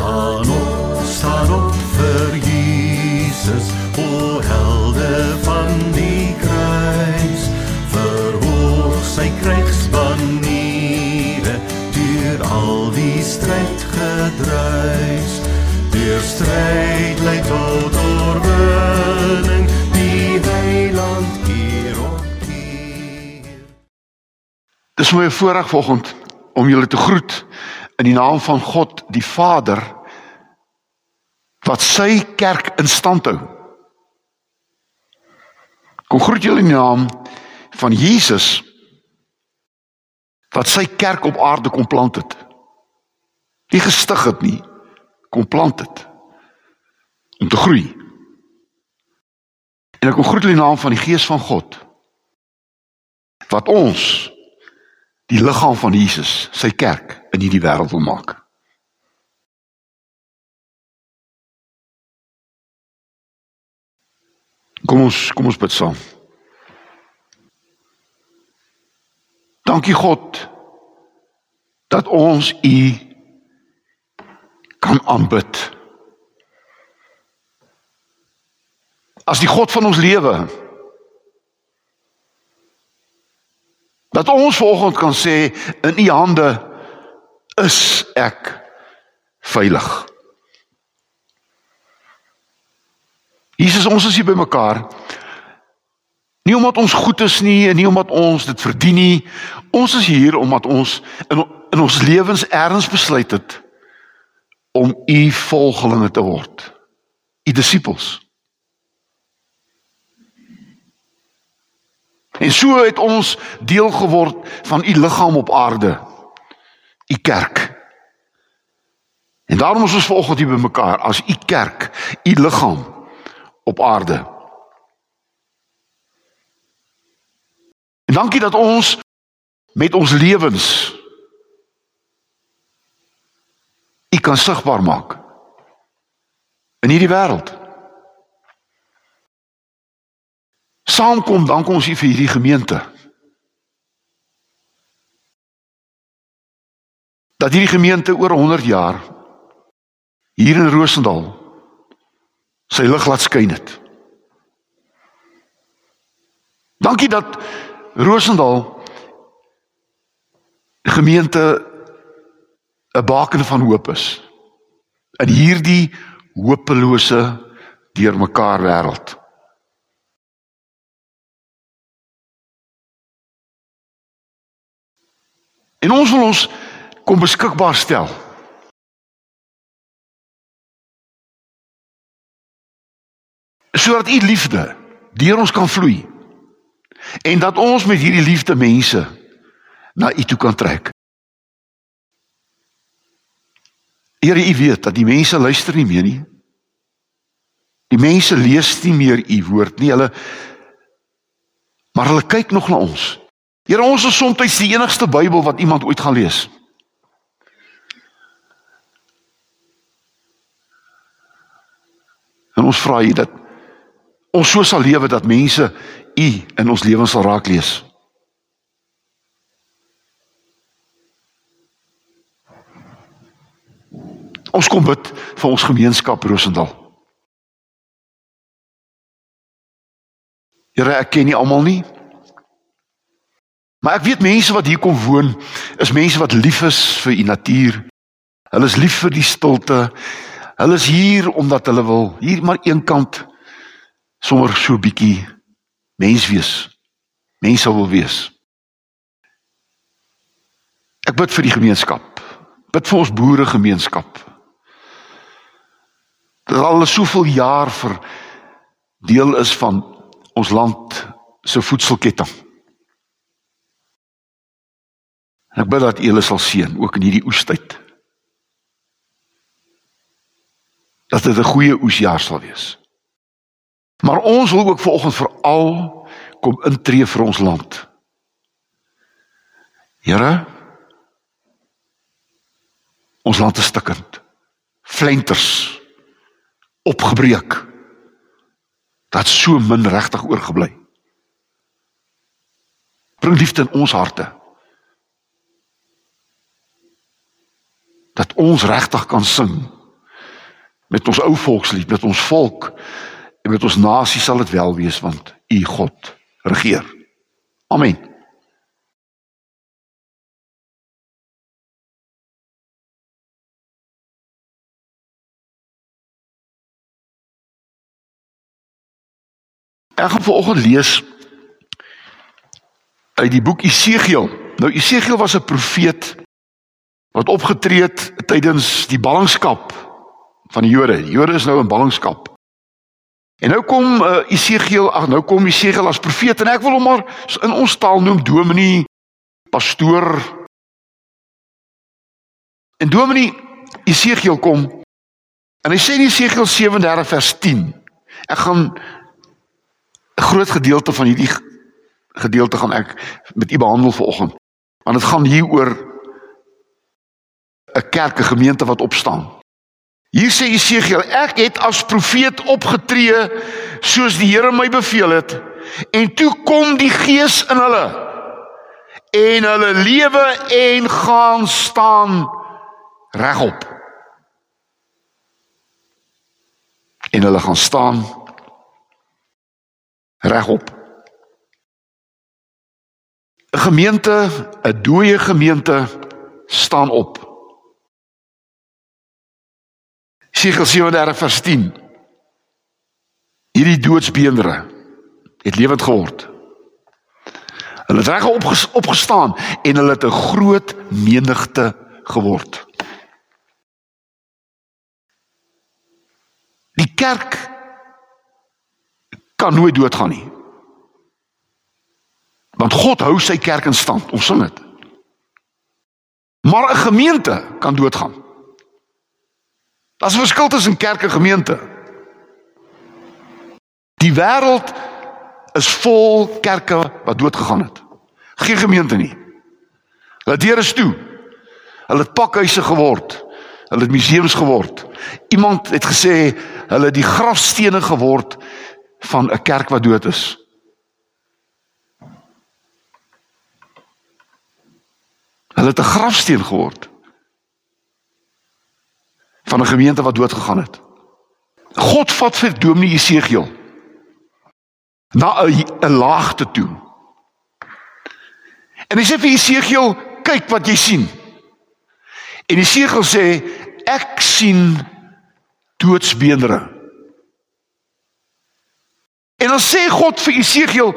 Staan op, staan op vir Jesus, o helde van die kruis. Verhoog sy krygsbaniere, deur al die stryd gedruis. Deur stryd lei tot oorwinning, die heiland keer op keer. Dis my voorreg vanoggend om julle te groet in die naam van God die Vader wat sy kerk in stand hou. Kom groet julle in die naam van Jesus wat sy kerk op aarde kom plant het. Nie gestig het nie, kom plant het om te groei. En ek kom groet julle in die naam van die Gees van God wat ons die liggaam van Jesus, sy kerk in hierdie wêreld wil maak. Kom ons kom ons bid saam. Dankie God dat ons U kan aanbid. As die God van ons lewe Dat ons vanoggend kan sê in u hande is ek veilig. Jesus ons is hier by mekaar. Nie omdat ons goed is nie en nie omdat ons dit verdien nie. Ons is hier omdat ons in in ons lewens erns besluit het om u volgelinge te word. U disippels. En so het ons deel geword van u liggaam op aarde. U kerk. En daarom is ons vanoggend hier bymekaar as u kerk, u liggaam op aarde. En dankie dat ons met ons lewens u kan sigbaar maak in hierdie wêreld. saamkom dank ons hier vir hierdie gemeente. Dat hierdie gemeente oor 100 jaar hier in Rosendal sy lig laat skyn het. Dankie dat Rosendal gemeente 'n baken van hoop is in hierdie hopelose deurmekaar wêreld. En ons wil ons kom beskikbaar stel. Sodat u liefde deur ons kan vloei. En dat ons met hierdie liefde mense na u toe kan trek. Here, u weet dat die mense luister nie meer nie. Die mense lees nie meer u woord nie. Hulle maar hulle kyk nog na ons. Here ons is soms die enigste Bybel wat iemand ooit gaan lees. En ons vra U dat ons so sal lewe dat mense U in ons lewens sal raak lees. Ons kom bid vir ons gemeenskap Rosendal. Here, ek ken nie almal nie. Maar ek weet mense wat hier kom woon is mense wat lief is vir die natuur. Hulle is lief vir die stilte. Hulle is hier omdat hulle wil hier maar eenkant sommer so bietjie mens wees. Mense wil wees. Ek bid vir die gemeenskap. Bid vir ons boere gemeenskap. Dat al soveel jaar vir deel is van ons land se voedselketting. Ek bid dat U hulle sal seën ook in hierdie oestyd. Dat dit 'n goeie oesjaar sal wees. Maar ons wil ook vanoggend veral kom intree vir ons land. Here Ons land is stikkend. Flenters opgebreek. Dat so min regtig oorgebly. Bring liefde in ons harte. dat ons regtig kan sing Met ons ou volkslied, met ons volk en met ons nasie sal dit wel wees want U God regeer. Amen. Ek gaan vanoggend lees uit die boek Esegiel. Nou Esegiel was 'n profeet wat opgetree het tydens die ballingskap van die Jode. Die Jode is nou in ballingskap. En nou kom uh, Esegiel, ag nou kom Esegiel as profeet en ek wil hom maar in ons taal noem dominee, pastoor. En dominee Esegiel kom en hy sê in Esegiel 37 vers 10. Ek gaan 'n groot gedeelte van hierdie gedeelte gaan ek met u behandel vanoggend. Want dit gaan hier oor 'n kerk, 'n gemeente wat opstaan. Hier sê Jesegiel, ek het as profeet opgetree soos die Here my beveel het en toe kom die Gees in hulle en hulle lewe en gaan staan regop. En hulle gaan staan regop. 'n Gemeente, 'n dooie gemeente staan op. Siegel 37 vers 10. Hierdie doodsbeendere het lewend geword. Hulle het reg opges, opgestaan en hulle het 'n groot menigte geword. Die kerk kan nooit doodgaan nie. Want God hou sy kerk in stand, ons sing dit. Maar 'n gemeente kan doodgaan. Daar's 'n verskil tussen kerk en gemeente. Die wêreld is vol kerke wat doodgegaan het. Geen gemeente nie. Hulle deure is toe. Hulle het pakhuise geword. Hulle het museums geword. Iemand het gesê hulle het die grafstene geword van 'n kerk wat dood is. Hulle het 'n grafsteen geword van 'n gemeente wat dood gegaan het. God vat vir Dominee Jesegiel na 'n laagte toe. En hy sê vir Jesegiel, kyk wat jy sien. En Jesegiel sê ek sien doodsbeendere. En dan sê God vir Jesegiel,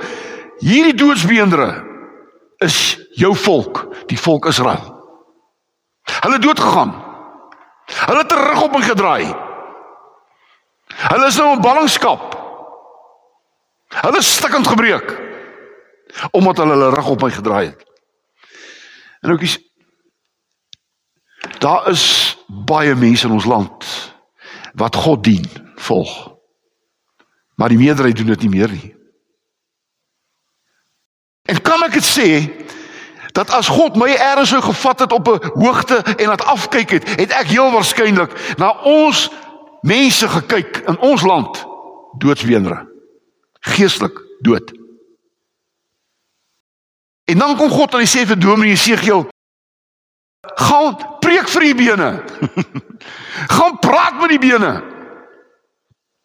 hierdie doodsbeendere is jou volk, die volk Israel. Hulle dood gegaan. Hulle het terug op en gedraai. Hulle is nou in ballingskap. Hulle is stikkend gebreek omdat hulle hulle rug op my gedraai het. En oukies daar is baie mense in ons land wat God dien, volg. Maar die meerderheid doen dit nie meer nie. En kan ek dit sê dat as God my eers sou gevat het op 'n hoogte en laat afkyk het, het ek heel waarskynlik na ons mense gekyk in ons land doodsweenre. Geestelik dood. En dan kom God en hy sê vir Dominee Jesegiel: "Gaan preek vir die bene. Gaan praat met die bene."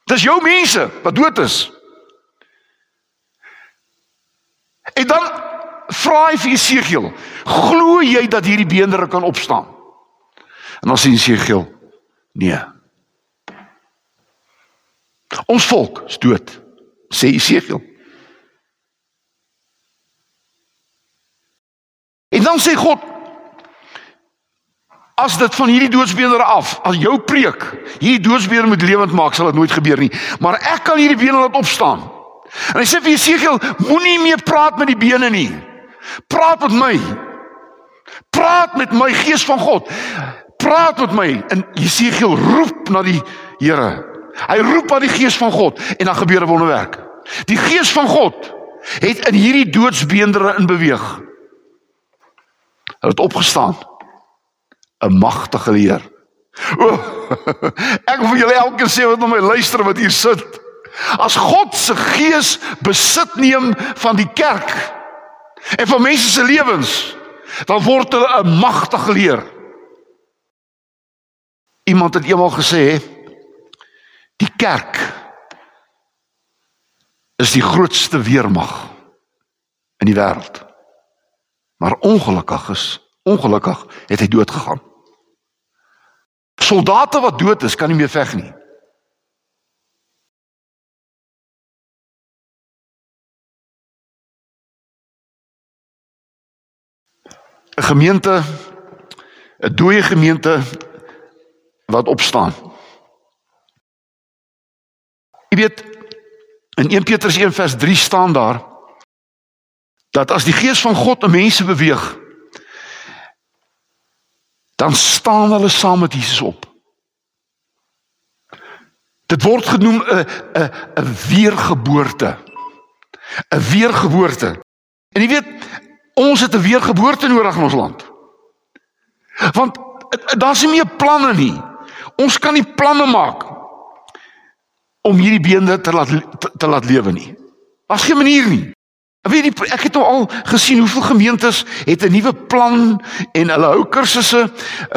Dis jou mense wat dood is. En dan vra hy vir Jesegiel, "Glo jy dat hierdie beendere kan opstaan?" En dan sê Jesegiel, "Nee." Ons volk is dood, sê Jesegiel. En dan sê God, As dit van hierdie doodsbeendere af, as jou preek hierdie doodsbeendere moet lewend maak, sal dit nooit gebeur nie. Maar ek kan hierdie bene laat opstaan. En hy sê vir Jesegiel, moenie meer praat met die bene nie. Praat met my. Praat met my gees van God. Praat met my. En Jesegiel roep na die Here. Hy roep aan die gees van God en dan gebeur 'n wonderwerk. Die gees van God het in hierdie doodsbeendere in beweeg. Hulle het opgestaan. 'n magtige leer. O, ek wil julle elkeen sê wat na my luister wat hier sit. As God se gees besit neem van die kerk en van mense se lewens, dan word hulle 'n magtige leer. Iemand het eendag gesê Die kerk is die grootste weermag in die wêreld. Maar ongelukkig is ongelukkig het hy dood gegaan. Soldate wat dood is, kan nie meer veg nie. 'n gemeente 'n dooie gemeente wat opstaan. Jy weet in 1 Petrus 1 vers 3 staan daar dat as die gees van God 'n mense beweeg dan staan hulle saam met Jesus op. Dit word genoem 'n 'n 'n weergeboorte. 'n Weergeboorte. En jy weet Ons het 'n weergeboorte nodig in ons land. Want daar's nie meer planne nie. Ons kan nie planne maak om hierdie beende te laat te, te laat lewe nie. Daar's geen manier nie. Weet jy ek het nou al gesien hoeveel gemeentes het 'n nuwe plan en hulle hou kursusse.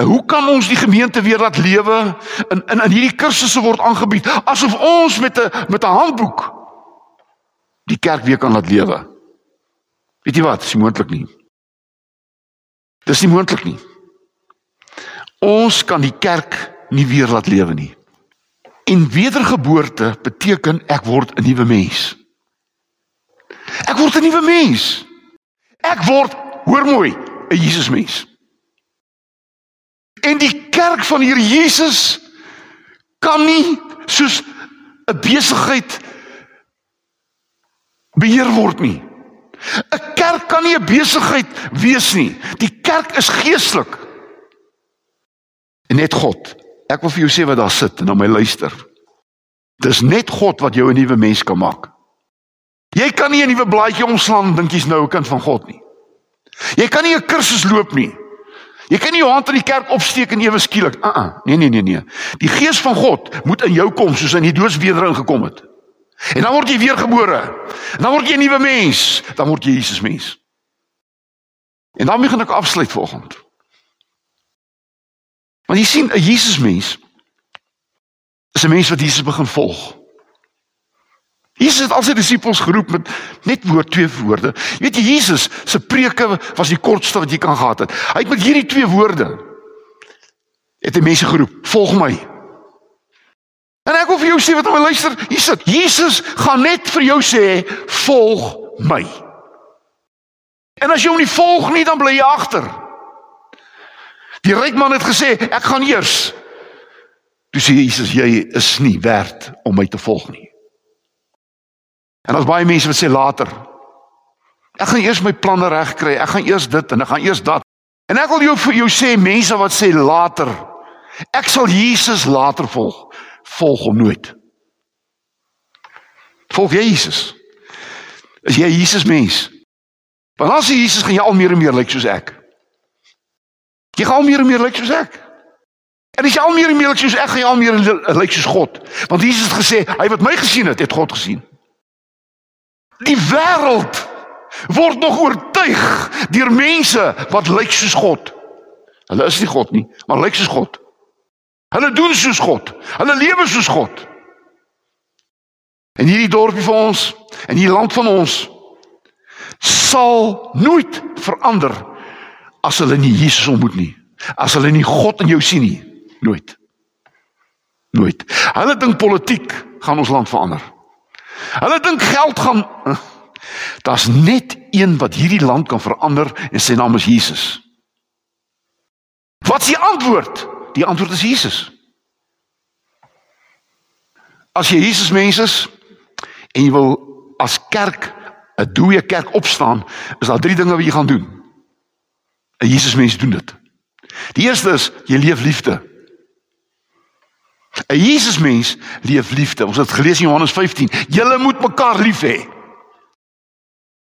Hoe kan ons die gemeente weer laat lewe? In in in hierdie kursusse word aangebied asof ons met 'n met 'n handboek die kerk weer kan laat lewe. Weet jy wat? Dis nie moontlik nie. Dis nie moontlik nie. Ons kan die kerk nie weer laat lewe nie. En wedergeboorte beteken ek word 'n nuwe mens. Ek word 'n nuwe mens. Ek word, hoor mooi, 'n Jesusmens. En die kerk van hier Jesus kan nie soos 'n besigheid beheer word nie. 'n Kerk kan nie 'n besigheid wees nie. Die kerk is geestelik. En net God. Ek wil vir jou sê wat daar sit en na my luister. Dis net God wat jou 'n nuwe mens kan maak. Jy kan nie 'n nuwe blaadjie omslaan dink jy's nou 'n kind van God nie. Jy kan nie 'n kursus loop nie. Jy kan nie jou hand in die kerk opsteek en ewe skielik, uh uh, nee nee nee nee. Die gees van God moet in jou kom soos in die doodswedering gekom het. En dan word jy weergebore. Dan word jy 'n nuwe mens, dan word jy Jesus mens. En dan begin ek afsluit vanoggend. Want jy sien 'n Jesus mens is 'n mens wat Jesus begin volg. Jesus het al sy disippels geroep met net woord twee woorde. Jy weet jy Jesus se preke was die kortste wat jy kan gehad het. Hy het met hierdie twee woorde het die mense geroep, "Volg my." Vir jou sê wat my luister, hier sit. Jesus gaan net vir jou sê, "Volg my." En as jy hom nie volg nie, dan bly jy agter. Die ryk man het gesê, "Ek gaan eers." Toe sê Jesus, "Jy is nie werd om my te volg nie." En as baie mense wat sê later, "Ek gaan eers my planne regkry, ek gaan eers dit en ek gaan eers dat." En ek wil jou vir jou sê mense wat sê later, "Ek sal Jesus later volg." Volg hom nooit. Volg Jesus. Is jy Jesus mens? Want as jy Jesus gaan jy al meer en meer lyk soos ek. Jy gaan al meer en meer lyk soos ek. En as jy al meer en meer lyk soos ek, gaan jy al meer lyk soos God. Want Jesus het gesê, hy wat my gesien het, het God gesien. Die wêreld word nog oortuig deur mense wat lyk soos God. Hulle is nie God nie, maar lyk soos God. Hulle doen soos God. Hulle lewe soos God. En hierdie dorpie van ons en hierdie land van ons sal nooit verander as hulle nie Jesus ontmoet nie. As hulle nie God in jou sien nie. Nooit. Nooit. Hulle dink politiek gaan ons land verander. Hulle dink geld gaan Daar's net een wat hierdie land kan verander en sy naam is Jesus. Wat is die antwoord? Die antwoord is Jesus. As jy Jesus mens is en jy wil as kerk 'n dooie kerk opstaan, is daar drie dinge wat jy gaan doen. 'n Jesus mens doen dit. Die eerste is jy leef liefde. 'n Jesus mens leef liefde. Ons het gelees in Johannes 15, julle moet mekaar lief hê.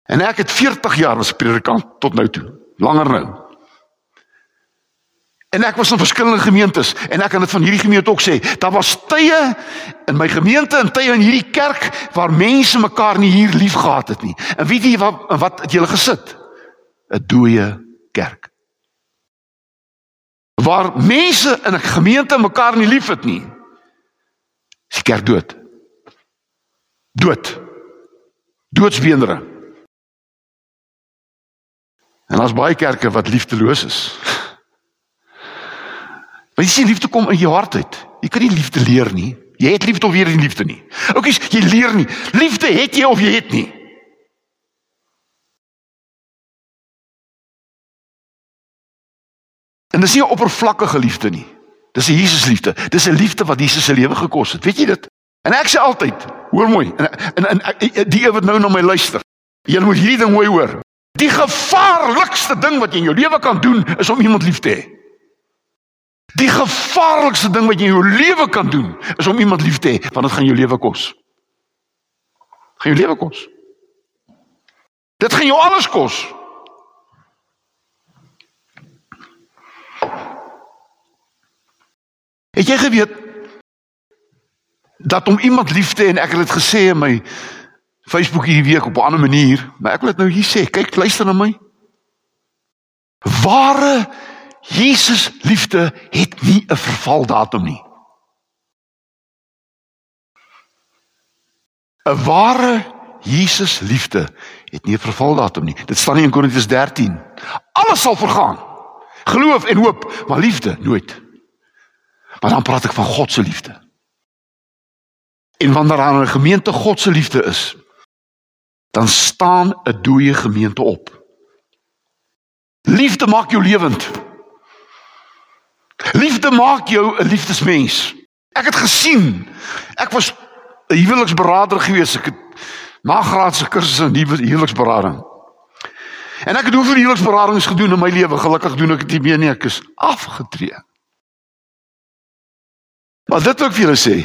En ek het 40 jaar as predikant tot nou toe, langer nou. En ek was in verskillende gemeentes en ek kan dit van hierdie gemeente ook sê, daar was tye in my gemeente en tye in hierdie kerk waar mense mekaar nie hier liefgehad het nie. En weet jy wat wat het julle gesit? 'n Dooie kerk. Waar mense in 'n gemeente mekaar nie liefhet nie. Is die kerk dood? Dood. Doodsbeendere. En daar's baie kerke wat liefdeloos is. Want jy sien liefde kom in jou hart uit. Jy kan nie liefde leer nie. Jy het liefde of jy het nie liefde nie. Oukies, jy leer nie. Liefde het jy of jy het nie. En dis nie 'n oppervlakkige liefde nie. Dis 'n Jesusliefde. Dis 'n liefde wat Jesus se lewe gekos het. Weet jy dit? En ek sê altyd, hoor mooi, en en, en die wat nou na my luister. Jy moet hierdie ding mooi hoor. Die gevaarlikste ding wat jy in jou lewe kan doen is om iemand lief te hê. Die gevaarlikste ding wat jy in jou lewe kan doen is om iemand lief te hê, want dit gaan jou lewe kos. Gaan jou lewe kos. Dit gaan jou alles kos. Het jy geweet dat om iemand lief te hê en ek het dit gesê in my Facebook hierdie week op 'n ander manier, maar ek wil dit nou hier sê. Kyk, luister na my. Ware Jesus liefde het nie 'n vervaldatum nie. 'n Ware Jesus liefde het nie 'n vervaldatum nie. Dit staan nie in Korintiërs 13. Alles sal vergaan. Geloof en hoop, maar liefde nooit. Maar dan praat ek van God se liefde. En wanneer daar 'n gemeente God se liefde is, dan staan 'n dooie gemeente op. Liefde maak jou lewend. Liefde maak jou 'n liefdesmens. Ek het gesien. Ek was 'n huweliksberader gewees. Ek het nagraadse kursusse in huweliksberading. En ek het hoeveel huweliksberadings gedoen in my lewe. Gelukkig doen ek dit nie meer nie. Ek is afgetree. Maar dit wil ek vir julle sê.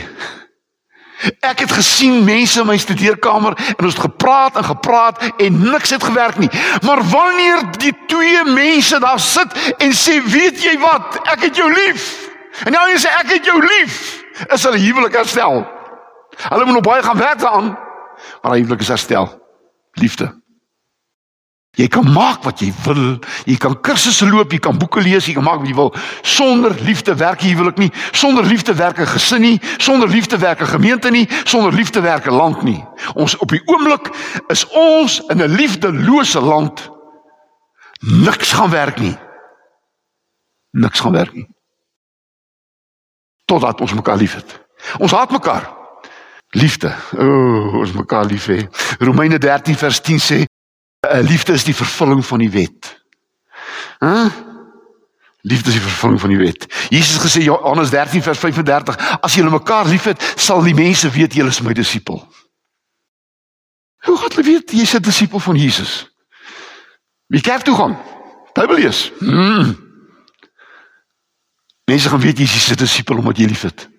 Ek het gesien mense in my studeerkamer en ons het gepraat en gepraat en niks het gewerk nie. Maar wanneer die twee mense daar sit en sê, "Weet jy wat? Ek het jou lief." En nou sê ek het jou lief, is hulle huwelik herstel. Hulle moet nog baie gaan werk daaraan, maar hulle huwelik is herstel. Liefde. Jy kan maak wat jy wil. Jy kan kursusse loop, jy kan boeke lees, jy kan maak wat jy wil. Sonder liefde werk jy huwelik nie. Sonder liefde werk 'n gesin nie. Sonder liefde werk 'n gemeente nie. Sonder liefde werk 'n land nie. Ons op die oomblik is ons in 'n liefdelose land. Niks gaan werk nie. Niks gaan werk nie. Totdat ons mekaar liefhet. Ons haat mekaar. Liefde. O, oh, ons mekaar lief hê. Romeine 13 vers 10 sê liefde is die vervulling van die wet. Huh? Liefde is die vervulling van die wet. Jesus gesê Johannes 13 vers 35, as julle mekaar liefhet, sal die mense weet julle is my disipel. Hoe gaan hulle weet jy's 'n disipel van Jesus? Wie kerk toe gaan? Bybel lees. Hmm. Mense gaan weet jy's 'n disipel omdat jy liefhet.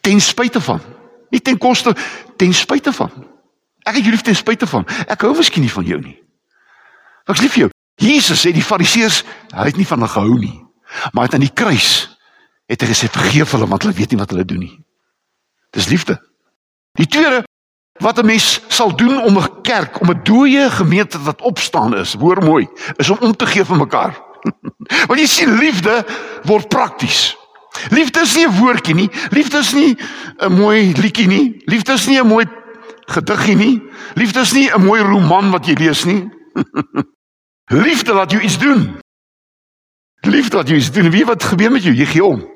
Ten spyte van, nie ten koste, ten spyte van. Ek het jou lief ten spyte van. Ek hou miskien nie van jou nie. Ek lief jou. Jesus sê die Fariseërs, hy het nie van hulle gehou nie. Maar het aan die kruis het hy gesê vergeef hulle want hulle weet nie wat hulle doen nie. Dis liefde. Die tweede wat 'n mens sal doen om 'n kerk, om 'n dooie gemeente wat opstaan is, hoor mooi, is om om te gee vir mekaar. Want jy sien liefde word prakties. Liefde is nie 'n woordjie nie. Liefde is nie 'n mooi liedjie nie. Liefde is nie 'n mooi gediggie nie. Liefde is nie 'n mooi roman wat jy lees nie. Liefde laat jou iets doen. Liefde laat jou iets doen. Wie wat gebeur met jou? Jy gee om.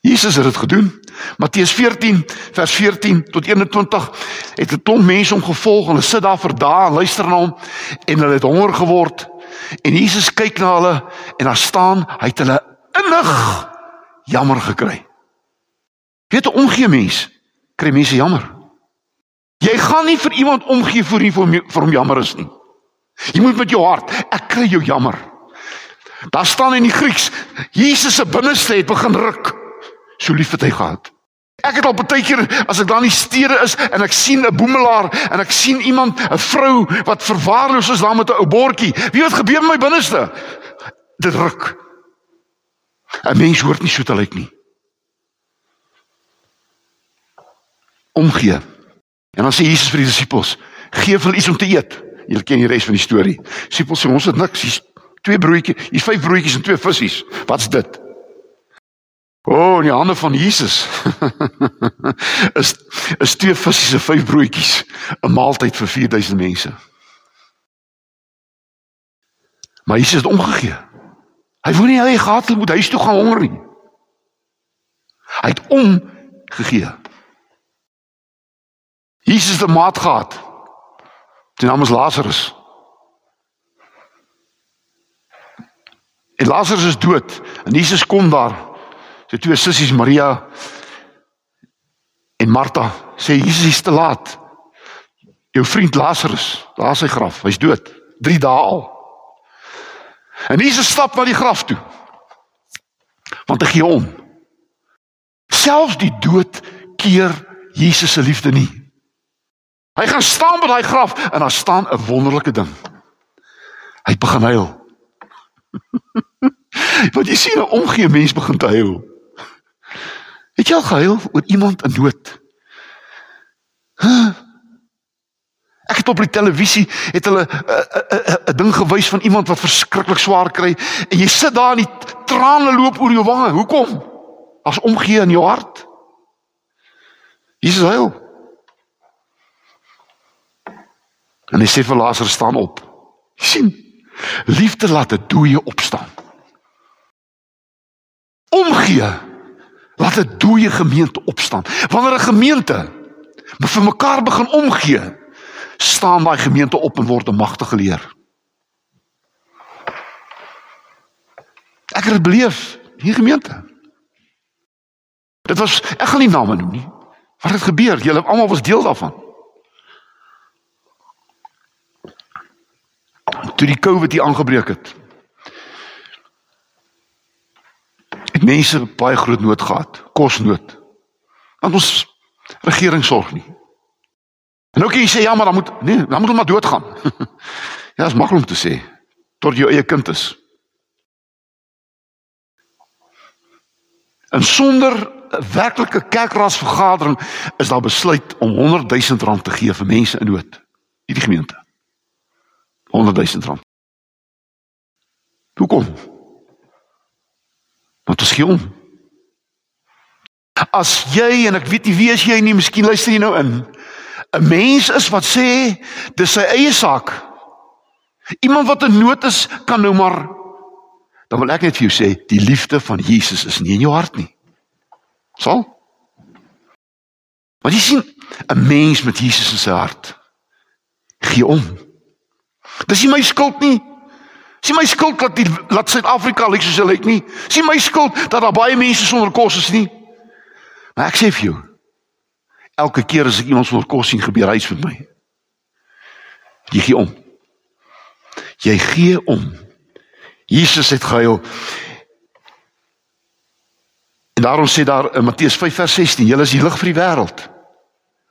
Jesus het dit gedoen. Matteus 14 vers 14 tot 21 het 'n klomp mense hom gevolg en hulle sit daar vir dae en luister na hom en hulle het honger geword. En Jesus kyk na hulle en daar staan hy het hulle innig jammer gekry. Weet 'n omgee mens kry mense jammer. Jy gaan nie vir iemand omgee voor jy vir hom jammer is nie. Jy moet met jou hart, ek kry jou jammer. Daar staan in die Grieks, Jesus se binneste het begin ruk. So lief het hy gehad. Ek het al baie keer as ek daar in die stede is en ek sien 'n boemelaar en ek sien iemand, 'n vrou wat verwaarloos is daar met 'n ou bordjie. Wie wat gebeur in my binneste? Dit ruk. 'n Mens hoort nie so te lyk nie. Omgee. En dan sê Jesus vir die disippels: "Geef hulle iets om te eet." Julle ken die res van die storie. Disippels sê: "Ons het niks, hier's twee broodjies, hier's vyf broodjies en twee visse. Wat's dit?" O, oh, in die hande van Jesus. is is twee visse en vyf broodjies, 'n maaltyd vir 4000 mense. Maar Jesus het omgegee. Hy wou nie hy gehad het moet huis toe gaan honger nie. Hy het omgegee. Jesus 'n maat gehad. Sy naam is Lazarus. En Lazarus is dood en Jesus kom daar. Sy twee sissies Maria en Martha sê Jesus is te laat. Jou vriend Lazarus, daar is sy graf. Hy's dood. 3 dae al. En Jesus stap na die graf toe. Want hy gee om. Selfs die dood keer Jesus se liefde nie. Hy gaan staan by daai graf en daar staan 'n wonderlike ding. Hy begin huil. Wat jy sien, 'n omgee mens begin te huil. Het jy al gehuil oor iemand in nood? Ek het op die televisie het hulle 'n ding gewys van iemand wat verskriklik swaar kry en jy sit daar en die trane loop oor jou wange. Hoekom? As omgee in jou hart. Jesus huil. En hy sê vir Lazarus staan op. Sien, liefde laat 'n dooie opstaan. Omgee laat 'n dooie gemeente opstaan. Wanneer 'n gemeente vir mekaar begin omgee, staan daai gemeente op en word 'n magtige leer. Ek het dit beleef hier gemeente. Dit was ek gaan nie name noem nie. Wat het gebeur? Julle almal was deel daarvan. Toe die COVID hier aangebreek het. Het mense baie groot nood gehad, kosnood. Want ons regering sorg nie. En ook jy sê ja, maar dan moet nee, dan moet hulle maar doodgaan. ja, is maklik om te sê tot jou eie kind is. En sonder 'n werklike kerkraadsvergadering is daar besluit om 100 000 rand te gee vir mense in nood. Hierdie gemeente. 100 000 rand. Hoekom? Want ons gee om. As jy en ek weet nie wie as jy nie, miskien luister jy nou in. 'n Mens is wat sê dis sy eie saak. Iemand wat in nood is, kan nou maar dan wil ek net vir jou sê, die liefde van Jesus is nie in jou hart nie. Sal? Want jy sien, 'n mens met Jesus in sy hart gee om. Dis nie my skuld nie. Dis nie my skuld dat die laat Suid-Afrika lyk soos hy lyk nie. Dis nie my skuld dat daar baie mense sonder kos is nie. Maar ek sê vir jou, elke keer as ek iemand sonder kos sien, gebeur hy iets met my. Jy gee om. Jy gee om. Jesus het gehuil. En daarom sê daar in Matteus 5 vers 16, julle is die lig vir die wêreld.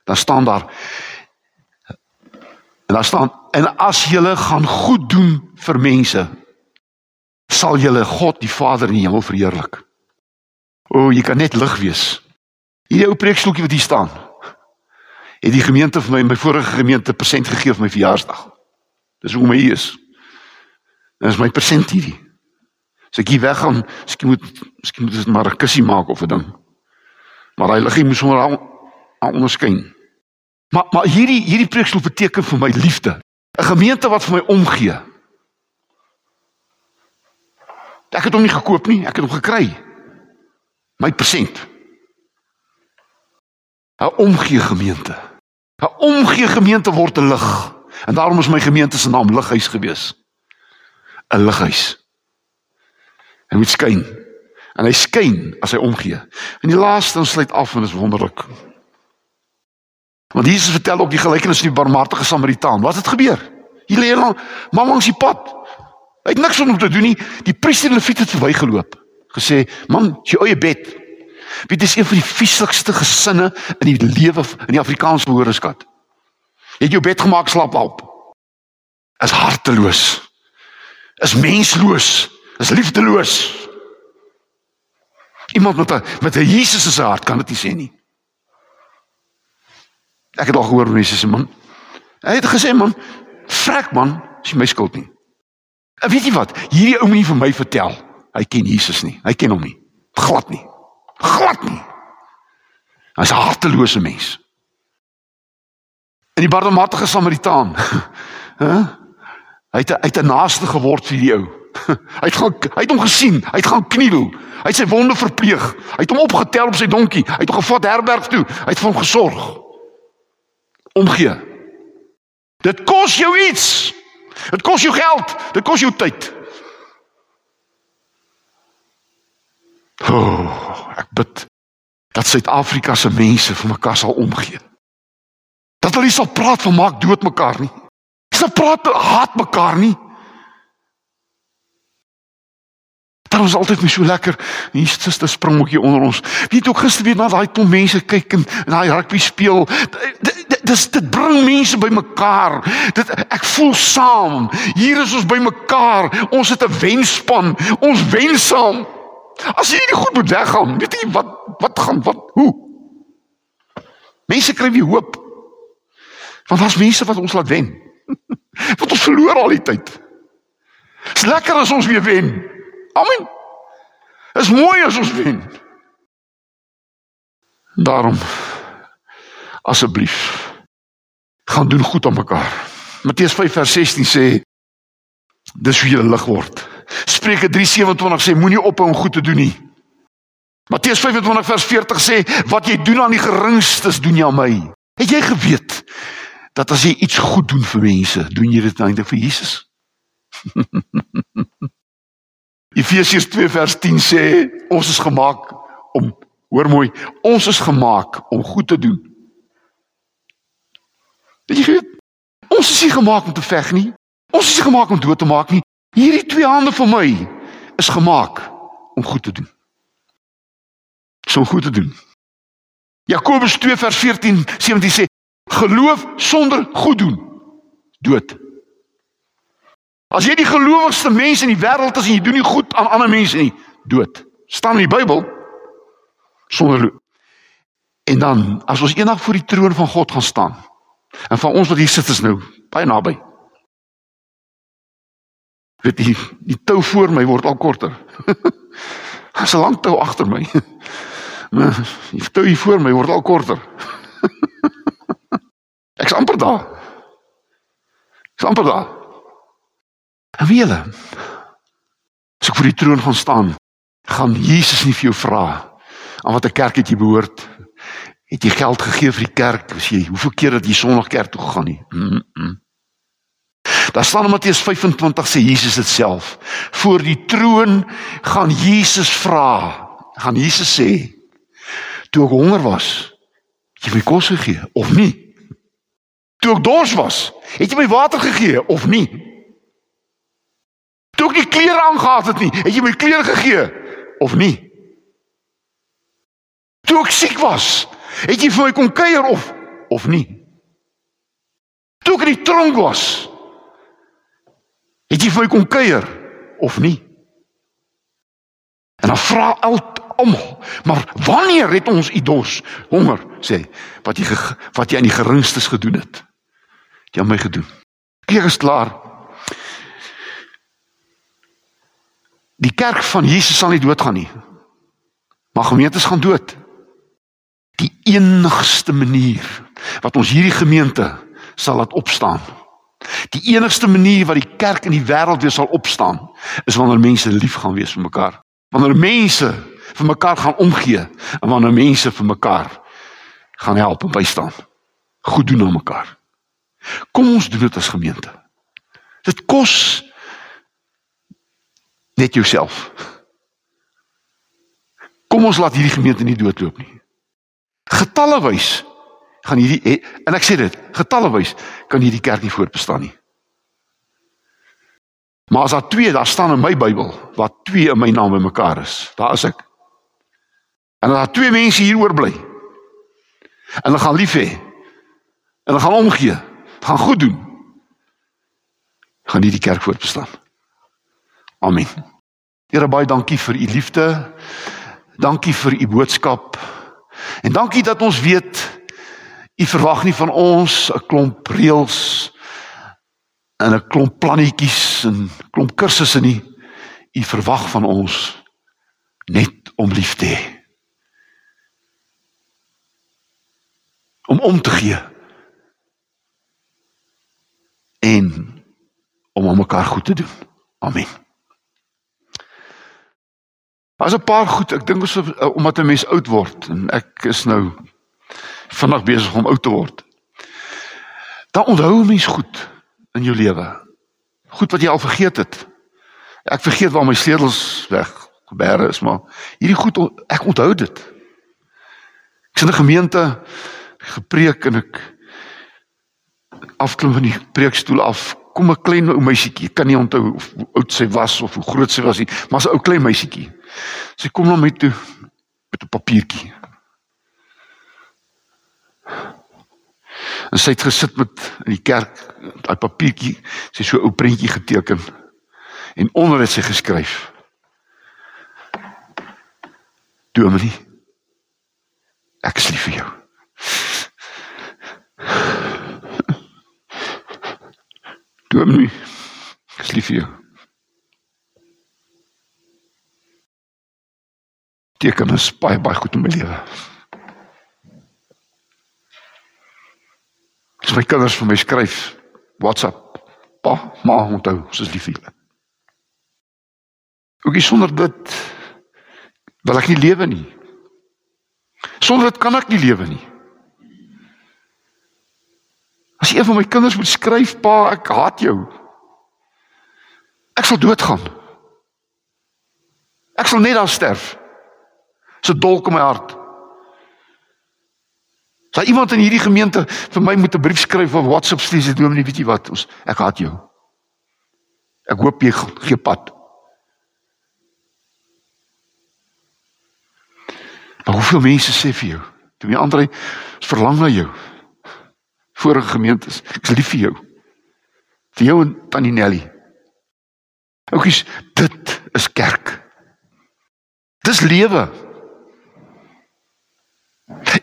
Dan staan daar En daar staan en as julle gaan goed doen vir mense sal julle God die Vader in die hemel verheerlik. O, jy kan net lig wees. Hierdie ou preekstoeltjie wat hier staan. Het die gemeente vir my my vorige gemeente persent gegee vir my verjaarsdag. Dis hoe my hier is. Dit is my persent hierdie. As ek hier weggaan, miskien moet miskien moet dit maar 'n kussie maak of 'n ding. Maar hy liggie moet sommer aan onderskyn. Maar maar hierdie hierdie preekstoel beteken vir my liefde. 'n Gemeente wat vir my omgee. Ek het hom nie gekoop nie, ek het hom gekry. My persent. 'n Omgee gemeente. 'n Omgee gemeente word 'n lig. En daarom is my gemeente se naam Lighuis gewees. 'n Lighuis. Hy moet skyn. En hy skyn as hy omgee. En die laaste sluit af en is wonderlik. Want Jesus vertel ook die gelykenis van die barmhartige Samaritaan. Wat het gebeur? Hier lê 'n man langs die pad. Hy het niks om te doen nie. Die priester en leviet het verbygeloop. Gesê, "Man, jy eie bed." Dit is een van die vieslikste gesinne in die lewe in die Afrikaanse woordeskat. Jy het jou bed gemaak, slaap op. Is harteloos. Is mensloos. Is liefdeloos. Iemand met 'n met 'n Jesus se hart kan dit nie sê nie. Ek het al gehoor mense sê man. Hy het gesê man, vrek man, is my skuld nie. En weet jy wat? Hierdie ou moenie vir my vertel. Hy ken Jesus nie. Hy ken hom nie. Glad nie. glad nie. Hy's 'n hartelose mens. En die barmhartige Samaritaan. Hy het hy het 'n naaste geword vir die ou. Hy het gaan hy het hom gesien, hy het gaan kniel. Hy het sy wonde verpleeg. Hy het hom opgetel op sy donkie. Hy het hom gevat herberg toe. Hy het vir hom gesorg. Omgee. Dit kos jou iets. Dit kos jou geld, dit kos jou tyd. Oh, ek bid dat Suid-Afrika se mense vir mekaar sal omgee. Dat hulle nie sal praat van maak dood mekaar nie. Hulle sal praat haat mekaar nie. Dit was altyd my so lekker. Hier sit 'n springbokkie onder ons. Weet ook gister weer na daai klomp mense kyk en daai rugby speel. Dis dit bring mense bymekaar. Dit ek voel saam. Hier is ons bymekaar. Ons het 'n wenspan. Ons wen saam. As jy nie goed moet weggaan, weet jy wat wat gaan wat hoe? Mense kry weer hoop. Want daar's mense wat ons laat wen. wat ons verloor al die tyd. Dis lekker as ons weer wen. Amen. Is mooi as ons wen. Daarom asseblief gaan doen goed aan mekaar. Matteus 5 vers 16 sê dis hoe jy lig word. Spreuke 3:27 sê moenie ophou om goed te doen nie. Matteus 25 vers 40 sê wat jy doen aan die geringstes doen jy aan my. Het jy geweet dat as jy iets goed doen vir mense, doen jy dit eintlik vir Jesus? Efesiërs 2 vers 10 sê ons is gemaak om hoor mooi, ons is gemaak om goed te doen. Weet jy weet, ons is nie gemaak om te veg nie. Ons is nie gemaak om dood te maak nie. Hierdie twee hande van my is gemaak om goed te doen. So goed te doen. Jakobus 2 vers 14 17 sê geloof sonder goed doen dood. As jy die gelowigste mens in die wêreld is en jy doen nie goed aan ander mense nie, dood. staan in die Bybel sonder en dan as ons eendag voor die troon van God gaan staan en van ons wat hier sit is nou baie naby weet die die tou voor my word al korter. As 'n lang tou agter my. Maar die tou hier voor my word al korter. Ek's amper daar. Ek's amper daar. En wie hulle? As ek voor die troon gaan staan, gaan Jesus nie vir jou vra aan watter kerk het jy behoort? Het jy geld gegee vir die kerk? Was jy hoeveel keer het jy Sondag kerk toe gegaan nie? Mm -mm. Daar staan in Matteus 25 sê Jesus dit self. Voor die troon gaan Jesus vra. Gaan Jesus sê: "Toe ek honger was, het jy my kos gegee of nie? Toe ek dors was, het jy my water gegee of nie? Toe ek nie klere aangetree het nie, het jy my klere gegee of nie? Toe ek siek was, het jy vir my kom kuier of of nie? Toe ek in die tronk was, Het jy vir my kom kuier of nie? En dan vra almal, maar wanneer het ons u dors, honger, sê, wat jy wat jy aan die geringstes gedoen het? Jy het my gedoen. Keer is klaar. Die kerk van Jesus sal nie doodgaan nie. Maar gemeentes gaan dood. Enigste manier wat ons hierdie gemeente sal laat opstaan Die enigste manier wat die kerk in die wêreld weer sal opstaan, is wanneer mense lief gaan wees vir mekaar. Wanneer mense vir mekaar gaan omgee en wanneer mense vir mekaar gaan help en bystaan. Goed doen aan mekaar. Kom ons doen dit as gemeente. Dit kos net jouself. Kom ons laat hierdie gemeente nie doodloop nie. Getalle wys gaan hierdie en ek sê dit, getalle wys kan hierdie kerk nie voortbestaan nie. Maar as daar twee daar staan in my Bybel, wat twee in my naam bymekaar is, daar is ek. En as daar twee mense hier oorbly. En hulle gaan lief hê. En hulle gaan omgee, gaan goed doen. gaan hierdie kerk voortbestaan. Amen. Here baie dankie vir u liefde. Dankie vir u boodskap. En dankie dat ons weet u verwag nie van ons 'n klomp reëls en 'n klomp plannetjies en klomp kursusse nie. U verwag van ons net om lief te hê. Om om te gee. En om aan mekaar goed te doen. Amen. Daar's 'n paar goed, ek dink ons omdat 'n mens oud word en ek is nou vinnig besig om oud te word. Dan onthou 'n mens goed in jou lewe. Goed wat jy al vergeet het. Ek vergeet waar my sleutels weg gebeere is, maar hierdie goed ek onthou dit. Ek sien 'n gemeente gepreek en ek afklim van die preekstoel af. Kom 'n klein ou meisietjie, kan nie onthou hoe oud sy was of hoe groot sy was nie, maar 'n ou klein meisietjie. Sy kom na my toe met 'n papiertjie. En sy het gesit met in die kerk daai papiertjie, sy so 'n ou prentjie geteken. En onder het sy geskryf: Dominee, ek is lief vir jou. Dominee, ek is lief vir jou. Teken is baie baie goed in my lewe. As my kinders vir my skryf WhatsApp, pa, ma, onthou, ons is lief vir julle. Ook sonder dit wil ek nie lewe nie. Sonder dit kan ek nie lewe nie. As een van my kinders moet skryf, pa, ek haat jou. Ek sal doodgaan. Ek sal net daar sterf. So dolk in my hart. Sal iemand in hierdie gemeente vir my moet 'n brief skryf of WhatsApp stuur sê dominee, weet jy wat? Ons ek haat jou. Ek hoop jy gee pad. Maar hoeveel mense sê vir jou? Toe die ander verlang na jou. Vorige gemeentes, ek's lief vir jou. Vir jou en Tannie Nelly. Oukies, dit is kerk. Dis lewe.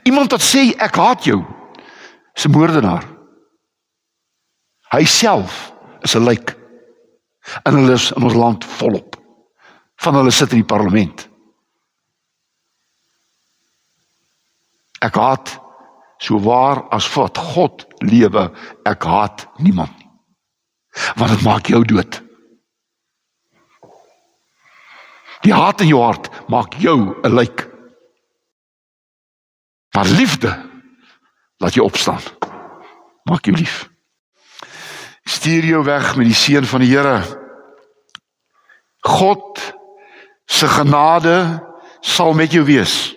Iemand wat sê ek haat jou, is 'n moordenaar. Hy self is 'n lijk. En hulle is in ons land volop. Van hulle sit in die parlement. Ek haat so waar as wat God lewe, ek haat niemand nie. Want dit maak jou dood. Die haat in jou hart maak jou 'n lijk. Maar liefde laat jou opstaan. Maak jou lief. Stuur jou weg met die seën van die Here. God se genade sal met jou wees.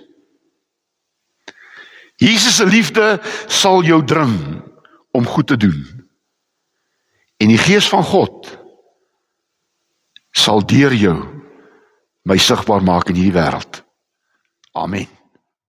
Jesus se liefde sal jou dring om goed te doen. En die gees van God sal deur jou my sigbaar maak in hierdie wêreld. Amen.